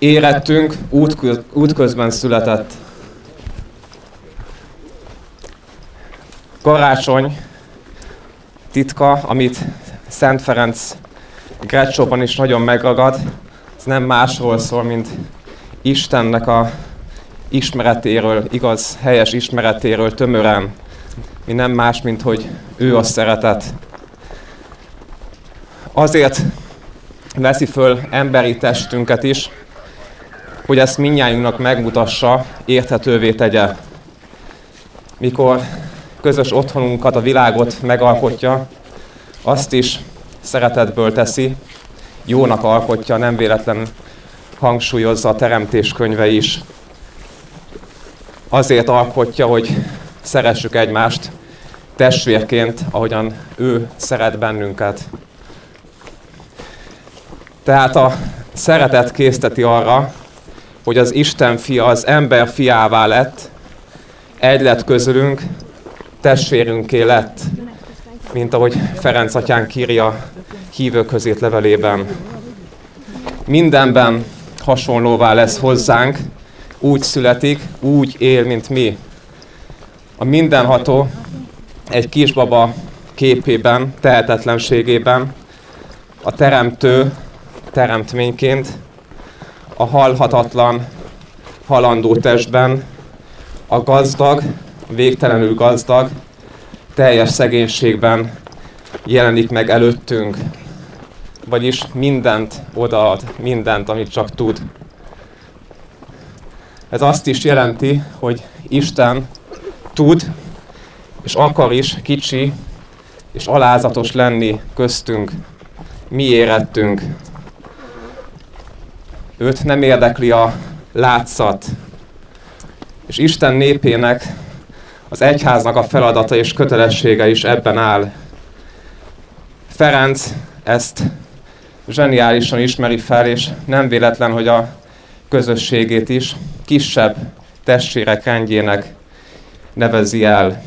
érettünk útkö, útközben született. Karácsony titka, amit Szent Ferenc Grecsóban is nagyon megragad, ez nem másról szól, mint Istennek a ismeretéről, igaz, helyes ismeretéről tömören, mi nem más, mint hogy ő a szeretet. Azért veszi föl emberi testünket is, hogy ezt minnyájunknak megmutassa, érthetővé tegye. Mikor közös otthonunkat, a világot megalkotja, azt is szeretetből teszi, jónak alkotja, nem véletlen hangsúlyozza a teremtés könyve is. Azért alkotja, hogy szeressük egymást testvérként, ahogyan ő szeret bennünket. Tehát a szeretet készteti arra, hogy az Isten fia az ember fiává lett, egy lett közülünk, testvérünké lett, mint ahogy Ferenc atyán kírja hívők közét levelében. Mindenben hasonlóvá lesz hozzánk, úgy születik, úgy él, mint mi. A mindenható egy kisbaba képében, tehetetlenségében, a teremtő teremtményként, a halhatatlan, halandó testben, a gazdag, végtelenül gazdag, teljes szegénységben jelenik meg előttünk, vagyis mindent odaad, mindent, amit csak tud. Ez azt is jelenti, hogy Isten tud és akar is kicsi és alázatos lenni köztünk, mi érettünk. Őt nem érdekli a látszat. És Isten népének, az egyháznak a feladata és kötelessége is ebben áll. Ferenc ezt zseniálisan ismeri fel, és nem véletlen, hogy a közösségét is kisebb testvérek rendjének nevezi el.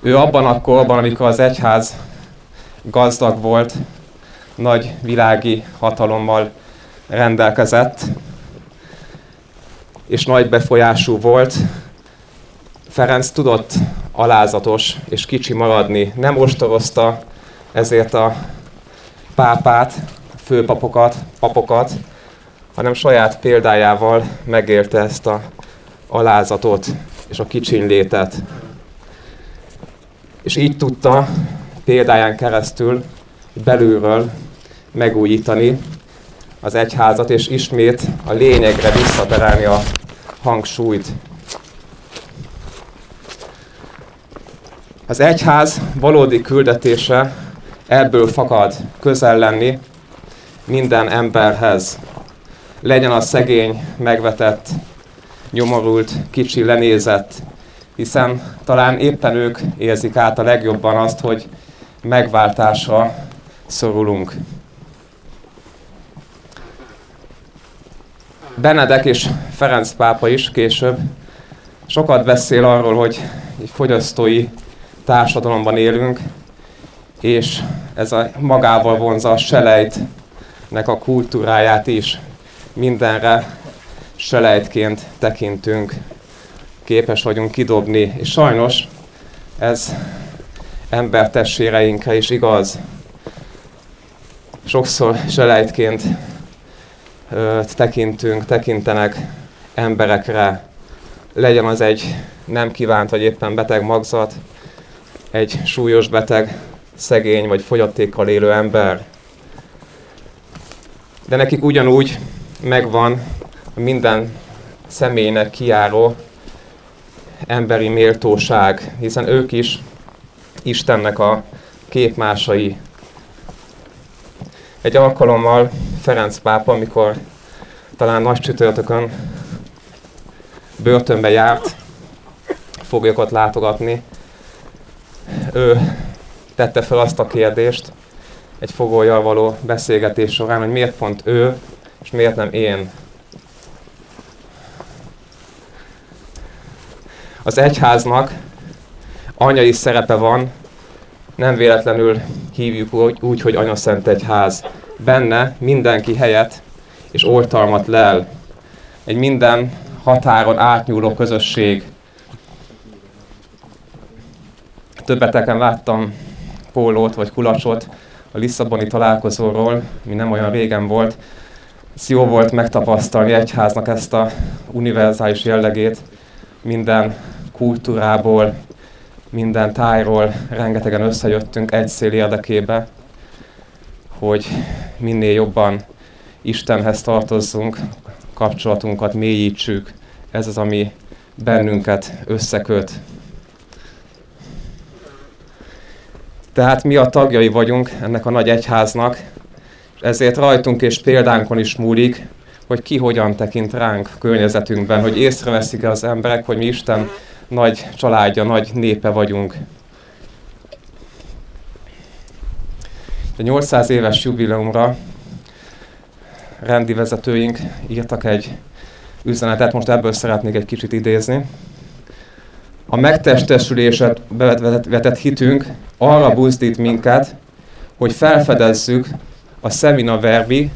Ő abban a korban, amikor az egyház gazdag volt, nagy világi hatalommal rendelkezett, és nagy befolyású volt, Ferenc tudott alázatos és kicsi maradni. Nem ostorozta ezért a pápát, főpapokat, papokat, hanem saját példájával megélte ezt a alázatot és a kicsinlétet. És így tudta példáján keresztül belülről megújítani az egyházat, és ismét a lényegre visszaterelni a hangsúlyt. Az egyház valódi küldetése ebből fakad közel lenni minden emberhez. Legyen a szegény, megvetett, nyomorult, kicsi, lenézett, hiszen talán éppen ők érzik át a legjobban azt, hogy megváltásra szorulunk. Benedek és Ferenc pápa is később sokat beszél arról, hogy egy fogyasztói társadalomban élünk, és ez a magával vonza a selejtnek a kultúráját is. Mindenre selejtként tekintünk, képes vagyunk kidobni, és sajnos ez embertesséreinkre is igaz. Sokszor selejtként tekintünk, tekintenek emberekre, legyen az egy nem kívánt vagy éppen beteg magzat, egy súlyos beteg, szegény vagy fogyatékkal élő ember. De nekik ugyanúgy megvan minden személynek kiáró emberi méltóság, hiszen ők is Istennek a képmásai. Egy alkalommal Ferenc pápa, amikor talán nagy csütörtökön börtönbe járt, foglyokat látogatni, ő tette fel azt a kérdést egy fogójal való beszélgetés során, hogy miért pont ő, és miért nem én. Az egyháznak anyai szerepe van, nem véletlenül hívjuk úgy, úgy hogy Anya Szent Egyház. Benne mindenki helyett és oltalmat lel. Egy minden határon átnyúló közösség. Többeteken láttam pólót vagy kulacsot a Lisszaboni találkozóról, mi nem olyan régen volt. Ez jó volt megtapasztalni egyháznak ezt a univerzális jellegét, minden kultúrából, minden tájról rengetegen összejöttünk egy szél érdekébe, hogy minél jobban Istenhez tartozzunk, kapcsolatunkat mélyítsük. Ez az, ami bennünket összeköt. Tehát mi a tagjai vagyunk ennek a nagy egyháznak, és ezért rajtunk és példánkon is múlik, hogy ki hogyan tekint ránk környezetünkben, hogy észreveszik-e az emberek, hogy mi Isten nagy családja, nagy népe vagyunk. A 800 éves jubileumra rendi vezetőink írtak egy üzenetet, most ebből szeretnék egy kicsit idézni. A megtestesüléset vetett hitünk arra buzdít minket, hogy felfedezzük a semina verbi,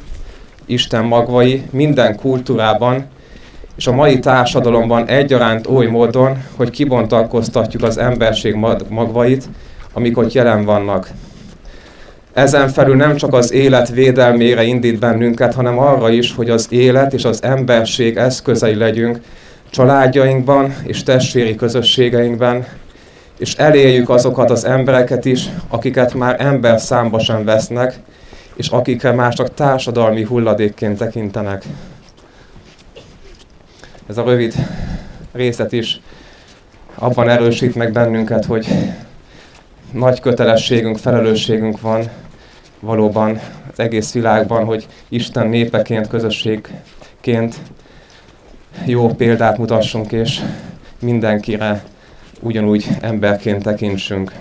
Isten magvai minden kultúrában és a mai társadalomban egyaránt oly módon, hogy kibontakoztatjuk az emberség magvait, amik ott jelen vannak. Ezen felül nem csak az élet védelmére indít bennünket, hanem arra is, hogy az élet és az emberség eszközei legyünk családjainkban és testvéri közösségeinkben, és eléljük azokat az embereket is, akiket már ember számba sem vesznek, és akikre már csak társadalmi hulladékként tekintenek. Ez a rövid részlet is abban erősít meg bennünket, hogy nagy kötelességünk, felelősségünk van valóban az egész világban, hogy Isten népeként, közösségként jó példát mutassunk, és mindenkire ugyanúgy emberként tekintsünk.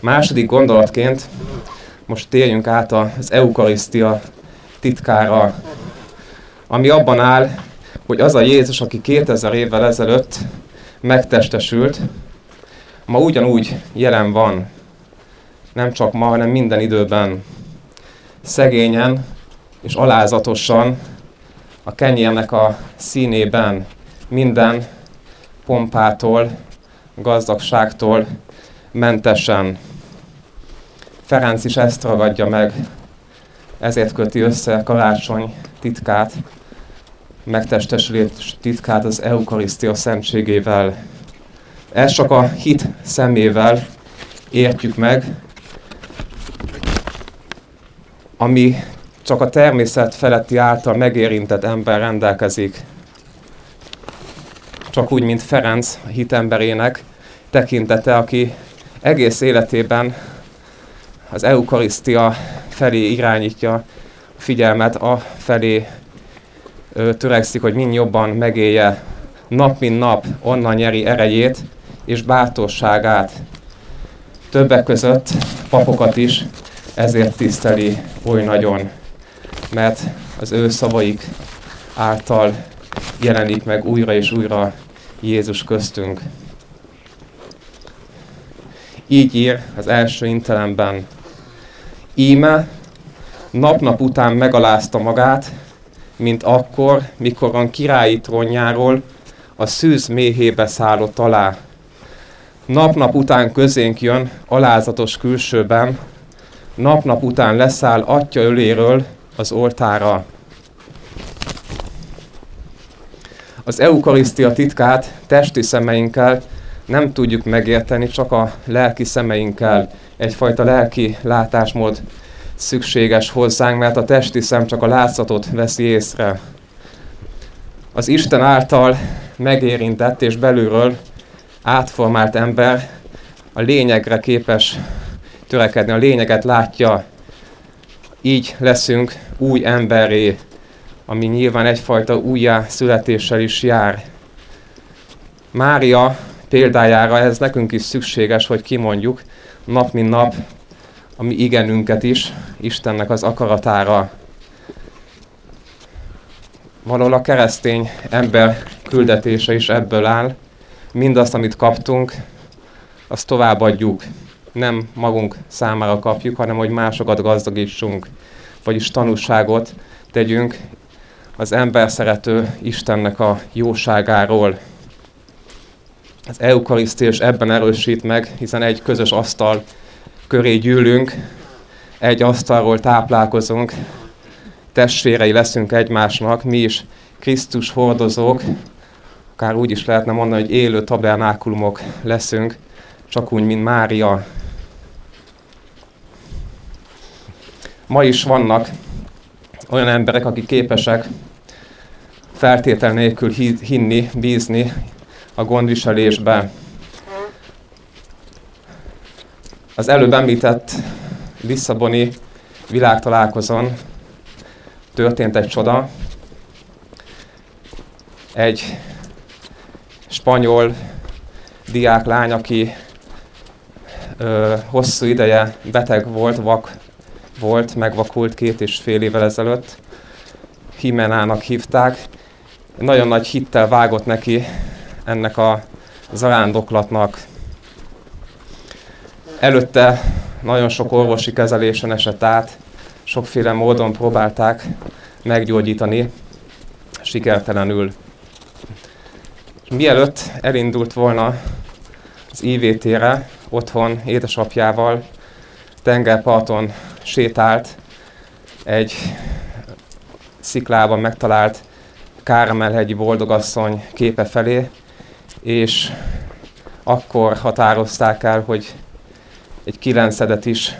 Második gondolatként most térjünk át az eukarisztia titkára, ami abban áll, hogy az a Jézus, aki 2000 évvel ezelőtt megtestesült, ma ugyanúgy jelen van. Nem csak ma, hanem minden időben. Szegényen és alázatosan a kenyérnek a színében minden pompától, gazdagságtól mentesen. Ferenc is ezt ragadja meg, ezért köti össze karácsony titkát, megtestesülés titkát az eukarisztia szentségével. Ez csak a hit szemével értjük meg, ami csak a természet feletti által megérintett ember rendelkezik. Csak úgy, mint Ferenc, a hitemberének tekintete, aki egész életében az eukarisztia felé irányítja a figyelmet, a felé törekszik, hogy mind jobban megélje nap mint nap onnan nyeri erejét és bátorságát. Többek között papokat is ezért tiszteli oly nagyon, mert az ő szavaik által jelenik meg újra és újra Jézus köztünk. Így ír az első intelemben. Íme nap-nap után megalázta magát, mint akkor, mikor a királyi trónjáról a szűz méhébe szállott alá. Nap-nap után közénk jön, alázatos külsőben, nap-nap után leszáll atya öléről az oltára. Az eukarisztia titkát testi szemeinkkel nem tudjuk megérteni, csak a lelki szemeinkkel. Egyfajta lelki látásmód szükséges hozzánk, mert a testi szem csak a látszatot veszi észre. Az Isten által megérintett és belülről átformált ember a lényegre képes törekedni, a lényeget látja. Így leszünk új emberé, ami nyilván egyfajta újjá születéssel is jár. Mária példájára ez nekünk is szükséges, hogy kimondjuk nap mint nap a mi igenünket is Istennek az akaratára. Valahol a keresztény ember küldetése is ebből áll. Mindazt, amit kaptunk, azt továbbadjuk. Nem magunk számára kapjuk, hanem hogy másokat gazdagítsunk, vagyis tanúságot tegyünk az ember szerető Istennek a jóságáról. Az eukarisztiás ebben erősít meg, hiszen egy közös asztal köré gyűlünk, egy asztalról táplálkozunk, testvérei leszünk egymásnak, mi is Krisztus hordozók, akár úgy is lehetne mondani, hogy élő tabernákulumok leszünk, csak úgy, mint Mária. Ma is vannak olyan emberek, akik képesek feltétel nélkül hinni, bízni a gondviselésbe. Az előbb említett Lisszaboni világtalálkozón történt egy csoda. Egy spanyol diáklány, aki ö, hosszú ideje beteg volt, vak volt, megvakult két és fél évvel ezelőtt. Himenának hívták. Nagyon nagy hittel vágott neki ennek a zarándoklatnak. Előtte nagyon sok orvosi kezelésen esett át, sokféle módon próbálták meggyógyítani, sikertelenül. Mielőtt elindult volna az IVT-re, otthon édesapjával, tengerparton sétált egy sziklában megtalált Káramelhegyi boldogasszony képe felé, és akkor határozták el, hogy egy kilencedet is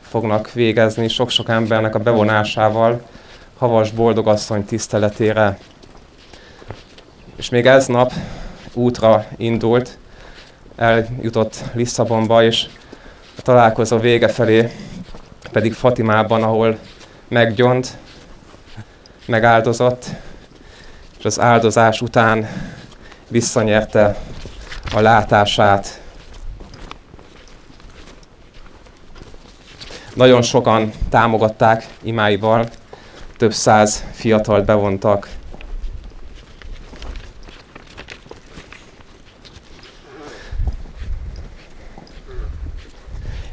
fognak végezni sok-sok embernek a bevonásával havas boldogasszony tiszteletére. És még ez nap útra indult, eljutott Lisszabonba, és a találkozó vége felé pedig Fatimában, ahol meggyont, megáldozott, és az áldozás után visszanyerte a látását. Nagyon sokan támogatták imáival, több száz fiatalt bevontak.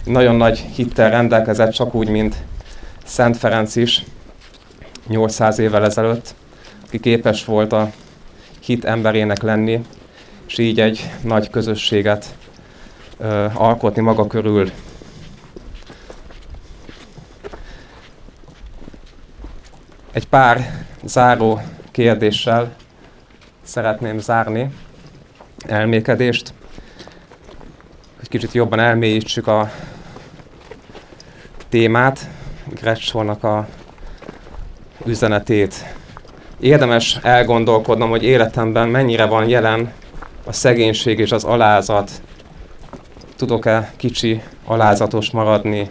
Nagyon nagy hittel rendelkezett, csak úgy, mint Szent Ferenc is 800 évvel ezelőtt, aki képes volt a hit emberének lenni, és így egy nagy közösséget ö, alkotni maga körül. Egy pár záró kérdéssel szeretném zárni elmékedést, hogy kicsit jobban elmélyítsük a témát, Gretschornak a üzenetét. Érdemes elgondolkodnom, hogy életemben mennyire van jelen a szegénység és az alázat. Tudok-e kicsi alázatos maradni?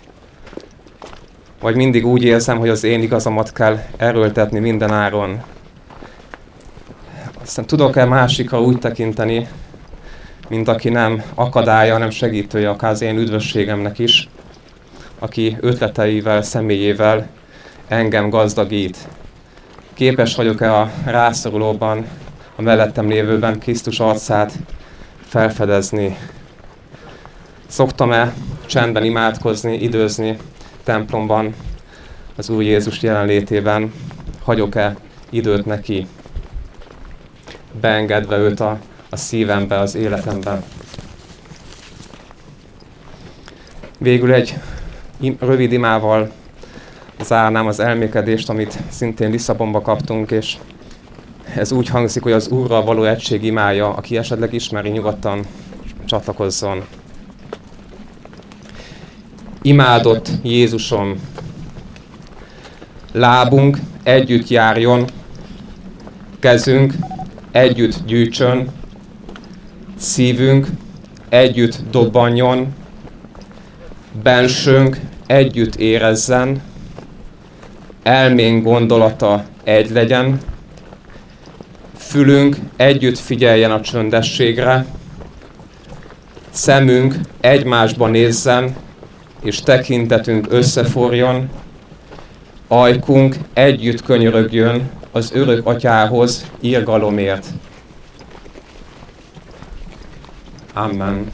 Vagy mindig úgy érzem, hogy az én igazamat kell erőltetni minden áron? Aztán tudok-e másikra úgy tekinteni, mint aki nem akadálya, hanem segítője akár az én üdvösségemnek is, aki ötleteivel, személyével engem gazdagít. Képes vagyok-e a rászorulóban, a mellettem lévőben Krisztus arcát felfedezni? Szoktam-e csendben imádkozni, időzni templomban, az Úr Jézus jelenlétében? Hagyok-e időt neki? Beengedve őt a, a szívembe, az életembe? Végül egy rövid imával zárnám az elmékedést, amit szintén Lisszabonba kaptunk, és ez úgy hangzik, hogy az Úrral való egység imája, aki esetleg ismeri, nyugodtan csatlakozzon. Imádott Jézusom, lábunk együtt járjon, kezünk együtt gyűjtsön, szívünk együtt dobbanjon, bensőnk együtt érezzen, elménk gondolata egy legyen, fülünk együtt figyeljen a csöndességre, szemünk egymásba nézzen, és tekintetünk összeforjon, ajkunk együtt könyörögjön az örök atyához írgalomért. Amen.